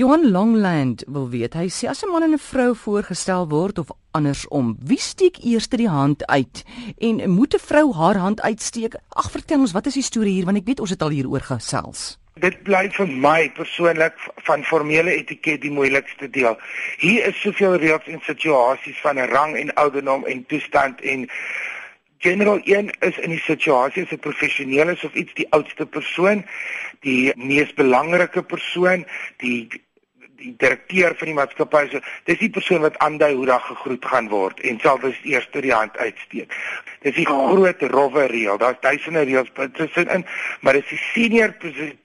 Johan Longland wil weet, hy sê as 'n man en 'n vrou voorgestel word of andersom, wie steek eers die hand uit en moet 'n vrou haar hand uitsteek? Ag, vertel ons, wat is die storie hier want ek weet ons het al hieroor gesels. Dit bly vir my persoonlik van formele etiket die moeilikste deel. Hier is soveel reëls en situasies van rang en ouderdom en toestand en General 1 is in die situasie as 'n professioneel is of iets die oudste persoon, die mees belangrike persoon, die die direkteur van die maatskappy so dis die persoon wat aandui hoe daar gegroet gaan word en sal dus eers die hand uitsteek. Dis die groot rowwe reël. Daar's duisende reëls tussenin, maar dis die senior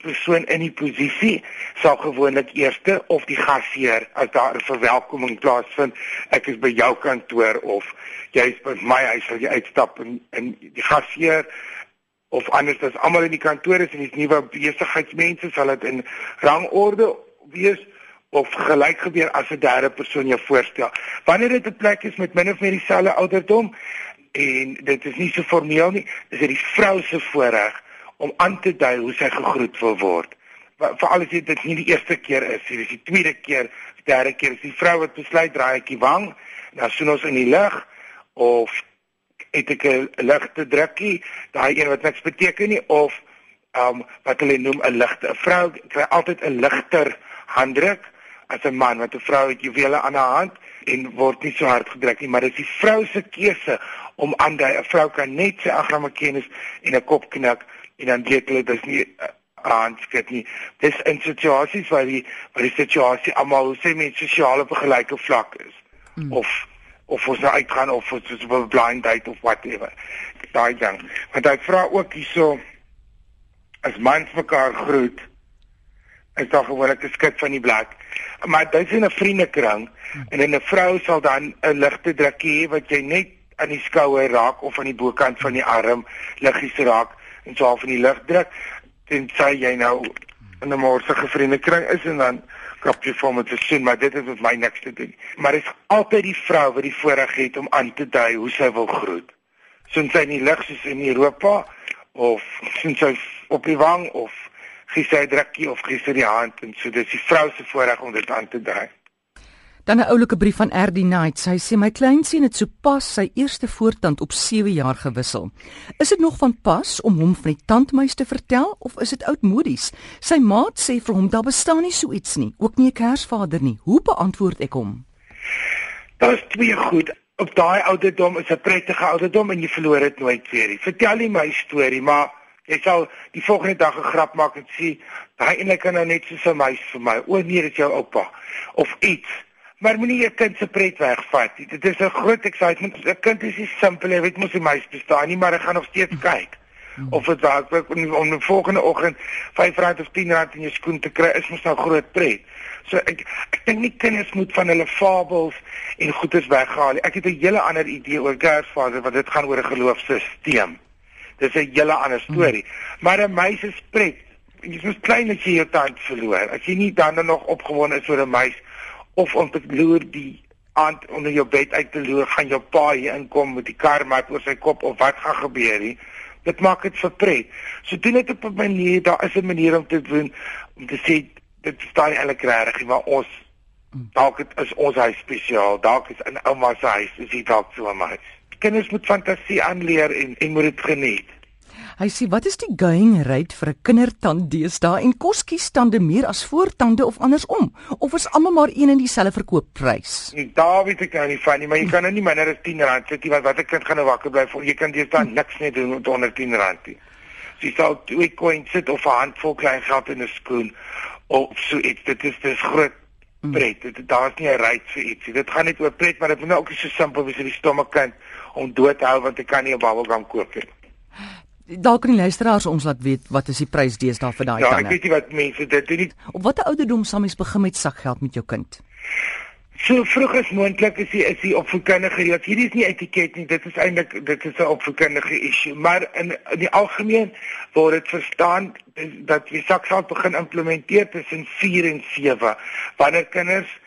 persoon in die posisie sal gewoonlik eerste of die gasheer as daar 'n verwelkoming plaasvind, ek is by jou kantoor of jy's by my huis sal jy uitstap en in die gasheer of anders as almal in die kantoor is en dis nuwe besigheidsmense sal dit in rangorde wees of gelyk gebeur as 'n derde persoon jou voorstel. Wanneer dit 'n plek is met min of meer dieselfde ouderdom en dit is nie so formeel nie, is dit die vrou se voorreg om aan te dui hoe sy gegroet wil word. Veral as dit nie die eerste keer is, dit is die tweede keer, die derde keer is die vrou wat besluit draai ek die wang, dan sien ons in die lig of het ek 'n ligte drukkie, daai een wat niks beteken nie of um wat hulle noem 'n ligte. 'n Vrou kry altyd 'n ligter handdruk as 'n man wat 'n vrou het juwele aan haar hand en word nie so hard gedruk nie, maar dit is die vrou se keuse om aan daai 'n vrou kan net sy agramme kennis en 'n kop knik en dan weet hulle dis nie aanskat nie. Dis in situasies waar die waar die situasie almal hoe sê mense sosiale op 'n gelyke vlak is. Hmm. Of of ons nou uitgaan of ons is op 'n blind date of whatever. Daai ding. Want ek vra ook hierso as mans mekaar groet is daar gewoonlik 'n skit van die blad. Maar dit is in 'n vriendekring en in 'n vrou sal dan 'n ligte drukkie hê wat jy net aan die skouer raak of aan die bokant van die arm liggies raak en so half in die lug druk en sê jy nou in 'n morsige vriendekring is en dan krap jy vir met 'n sin, maar dit is met my niks te doen. Maar dit is altyd die vrou wat die voorreg het om aan te dui hoe sy wil groet. Soos sy in die lig soos in Europa of soos sy op die wang of sy 'n drukkie of sy die hand en so dis die vrou se voorreg om dit aan te dry. Dan 'n oulike brief van RD Knight. Sy sê my kleinseun het sopas sy eerste voortand op 7 jaar gewissel. Is dit nog van pas om hom van die tandmuis te vertel of is dit oudmodies? Sy maat sê vir hom daar bestaan nie so iets nie, ook nie 'n Kersvader nie. Hoe beantwoord ek hom? Daar's twee goed. Op daai ouderdom is 'n prettige ouderdom en jy verloor dit nooit weer nie. Vertel nie my storie, maar Jy sal die volgende dag 'n grap maak en sê, "Daai eintlik kan nou net so 'n meisie vir my. O nee, dit jou oupa." Of iets. Maar moenie jou kind se pret wegvat. Dit is 'n groot excitement. 'n Kind is nie simpel, jy weet mos die meisie bestaan nie, maar hy gaan nog steeds kyk. Of dit dalk ook om die volgende oggend R5 of R10 in jou skoen te kry, is mos nou groot pret. So ek ek dink nie kinders moet van hulle fabels en goeders weghaal nie. Ek het 'n hele ander idee oor Kersvader want dit gaan oor 'n geloofsisteem. Dis 'n hele ander storie. Hmm. Maar 'n meisie spreek. Jy is klein as jy jou tand verloor. As jy nie dan nog opgewonde is oor 'n meisie of om te loer die aand onder jou bed uit te loer, gaan jou pa hier inkom met die kar mat oor sy kop of wat gaan gebeur nie. Dit maak dit verpret. So doen dit op 'n manier, daar is 'n manier om te doen om te sê dit staan eintlik reg, maar ons hmm. dalk is ons huis spesiaal. Dalk is in ouma se huis, is dit dalk so 'n meisie kinders moet fantasie aanleer en en moet dit geniet. Hy sê wat is die going rate vir 'n kindertand deesdae en kos kies tande meer as voortande of andersom of is almal maar een en dieselfde verkoopprys? Daar weet ek nou nie van nie, maar jy kan nou nie minder as 10 rand sit nie want wat 'n kind gaan nou wakker bly vir jy kan deesdae niks net doen met onder 10 rand nie. Jy sal twee coins sit of 'n handvol klein geld in 'n skoen of so iets. Dit is dis groot pret. Dit daar's nie 'n rate vir ietsie. Dit gaan net oor pret, maar dit moet nou ook so simpel wees vir die stomme kind om dood te hou want ek kan nie 'n bubblegum koop nie. Dalk kan die luisteraars ons laat weet wat is die prys deesdae vir daai tande. Ja, ek weet nie wat mense dit doen nie. Op watter ouderdom sal mens begin met sakgeld met jou kind? So vroeg as moontlik is die is die opvoedkundige reëls. Hierdie is nie etiket nie, dit is eintlik dit is 'n opvoedkundige issue, maar in in die algemeen word dit verstaan dat jy sakgeld begin implementeer tussen 4 en 7 wanneer kinders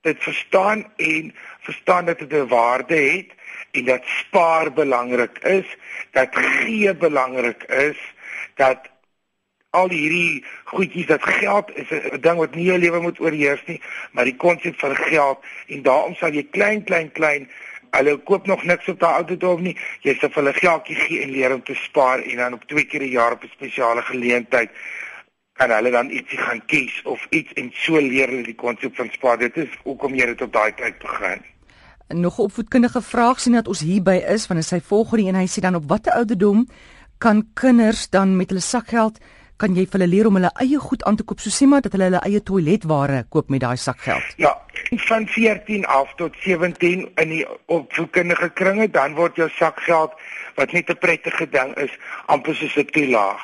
dit verstaan en verstaan dat dit 'n waarde het en dat spaar belangrik is, dat gee belangrik is, dat al hierdie goedjies dat geld is 'n ding wat nie jou lewe moet oorheers nie, maar die konsep van geld en daarom sal jy klein klein klein hulle koop nog niks op daai ouderdom nie. Jy sê vir hulle geldjie gee en leer om te spaar en dan op twee keer 'n jaar op 'n spesiale geleentheid kan hulle dan ietsie gaan kies of iets en so leer hulle die konsep van spaar. Dit is hoekom jy dit op daai tyd begin. Nog 'n opvoedkundige vraag sien dat ons hierby is wanneer sy volgende een hy sê dan op watter ouderdom kan kinders dan met hulle sakgeld kan jy vir hulle leer om hulle eie goed aan te koop soos sê maar dat hulle hulle eie toiletware koop met daai sakgeld. Ja, van 14 af tot 17 in die opvoedkundige kringe dan word jou sakgeld wat net 'n prettige ding is amper soos 'n toelaag.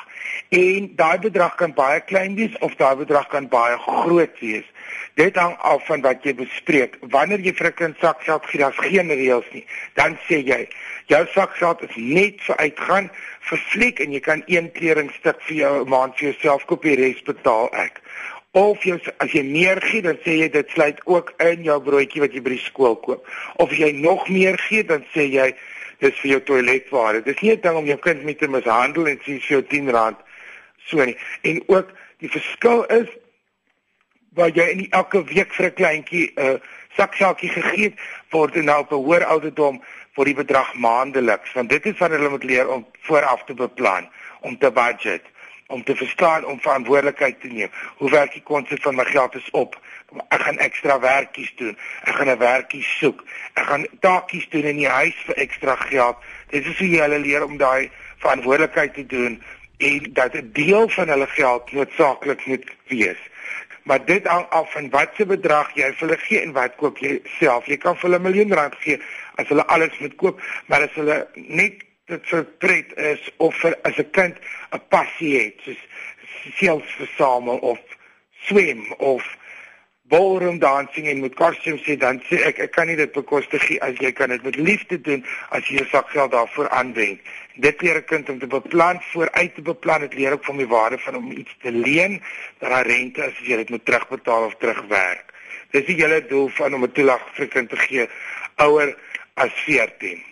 En daai bedrag kan baie klein wees of daai bedrag kan baie groot wees. Dit hang af van wat jy bespreek. Wanneer jy vir 'n kind sakgeld gee, daar's geen reëls nie. Dan sê jy, jou sakgeld is net vir uitgaan, vir fliek en jy kan een kleringstuk vir jou 'n maand vir jouself koop, die res betaal ek. Of jy as jy meer gee, dan sê jy dit sluit ook in jou broodjie wat jy by die skool koop. Of jy nog meer gee, dan sê jy dis vir jou toiletware. Dis nie 'n ding om jou kind mee te mishandel en sê vir jou R10 so nie. En ook die verskil is waar jy in elke week vir 'n kleintjie 'n uh, saksaakie gegee het, word nou op 'n hoër ouderdom vir die bedrag maandeliks, want dit is wat hulle moet leer om vooraf te beplan, om te budget, om te verstaan om verantwoordelikheid te neem. Hoe werk die konsep van my geld is op? Ek gaan ekstra werkies doen. Ek gaan 'n werkie soek. Ek gaan taakies doen in die huis vir ekstra geld. Dit is hoe jy hulle leer om daai verantwoordelikheid te doen en dat 'n deel van hulle geld noodsaaklik moet wees maar dit hang af van watse bedrag jy vir hulle gee en wat koop jy self. Jy kan vir hulle 'n miljoen rand gee as hulle alles moet koop, maar as hulle net dit vir pret is of vir as 'n kind 'n passie het, soos seels versamel of swem of ballroom dancing en met kostuums sê dan sê ek ek kan nie dit bekostig as jy kan dit met liefde doen as jy jou sakgeld daarvoor aanwend. Dit leer 'n kind om te beplan vooruit te beplan. Dit leer ook van die waarde van om iets te leen dat daar rente is as jy dit moet terugbetaal of terugwerk. Dis die hele doel van om 'n toelaag vir kind te gee ouer as 14.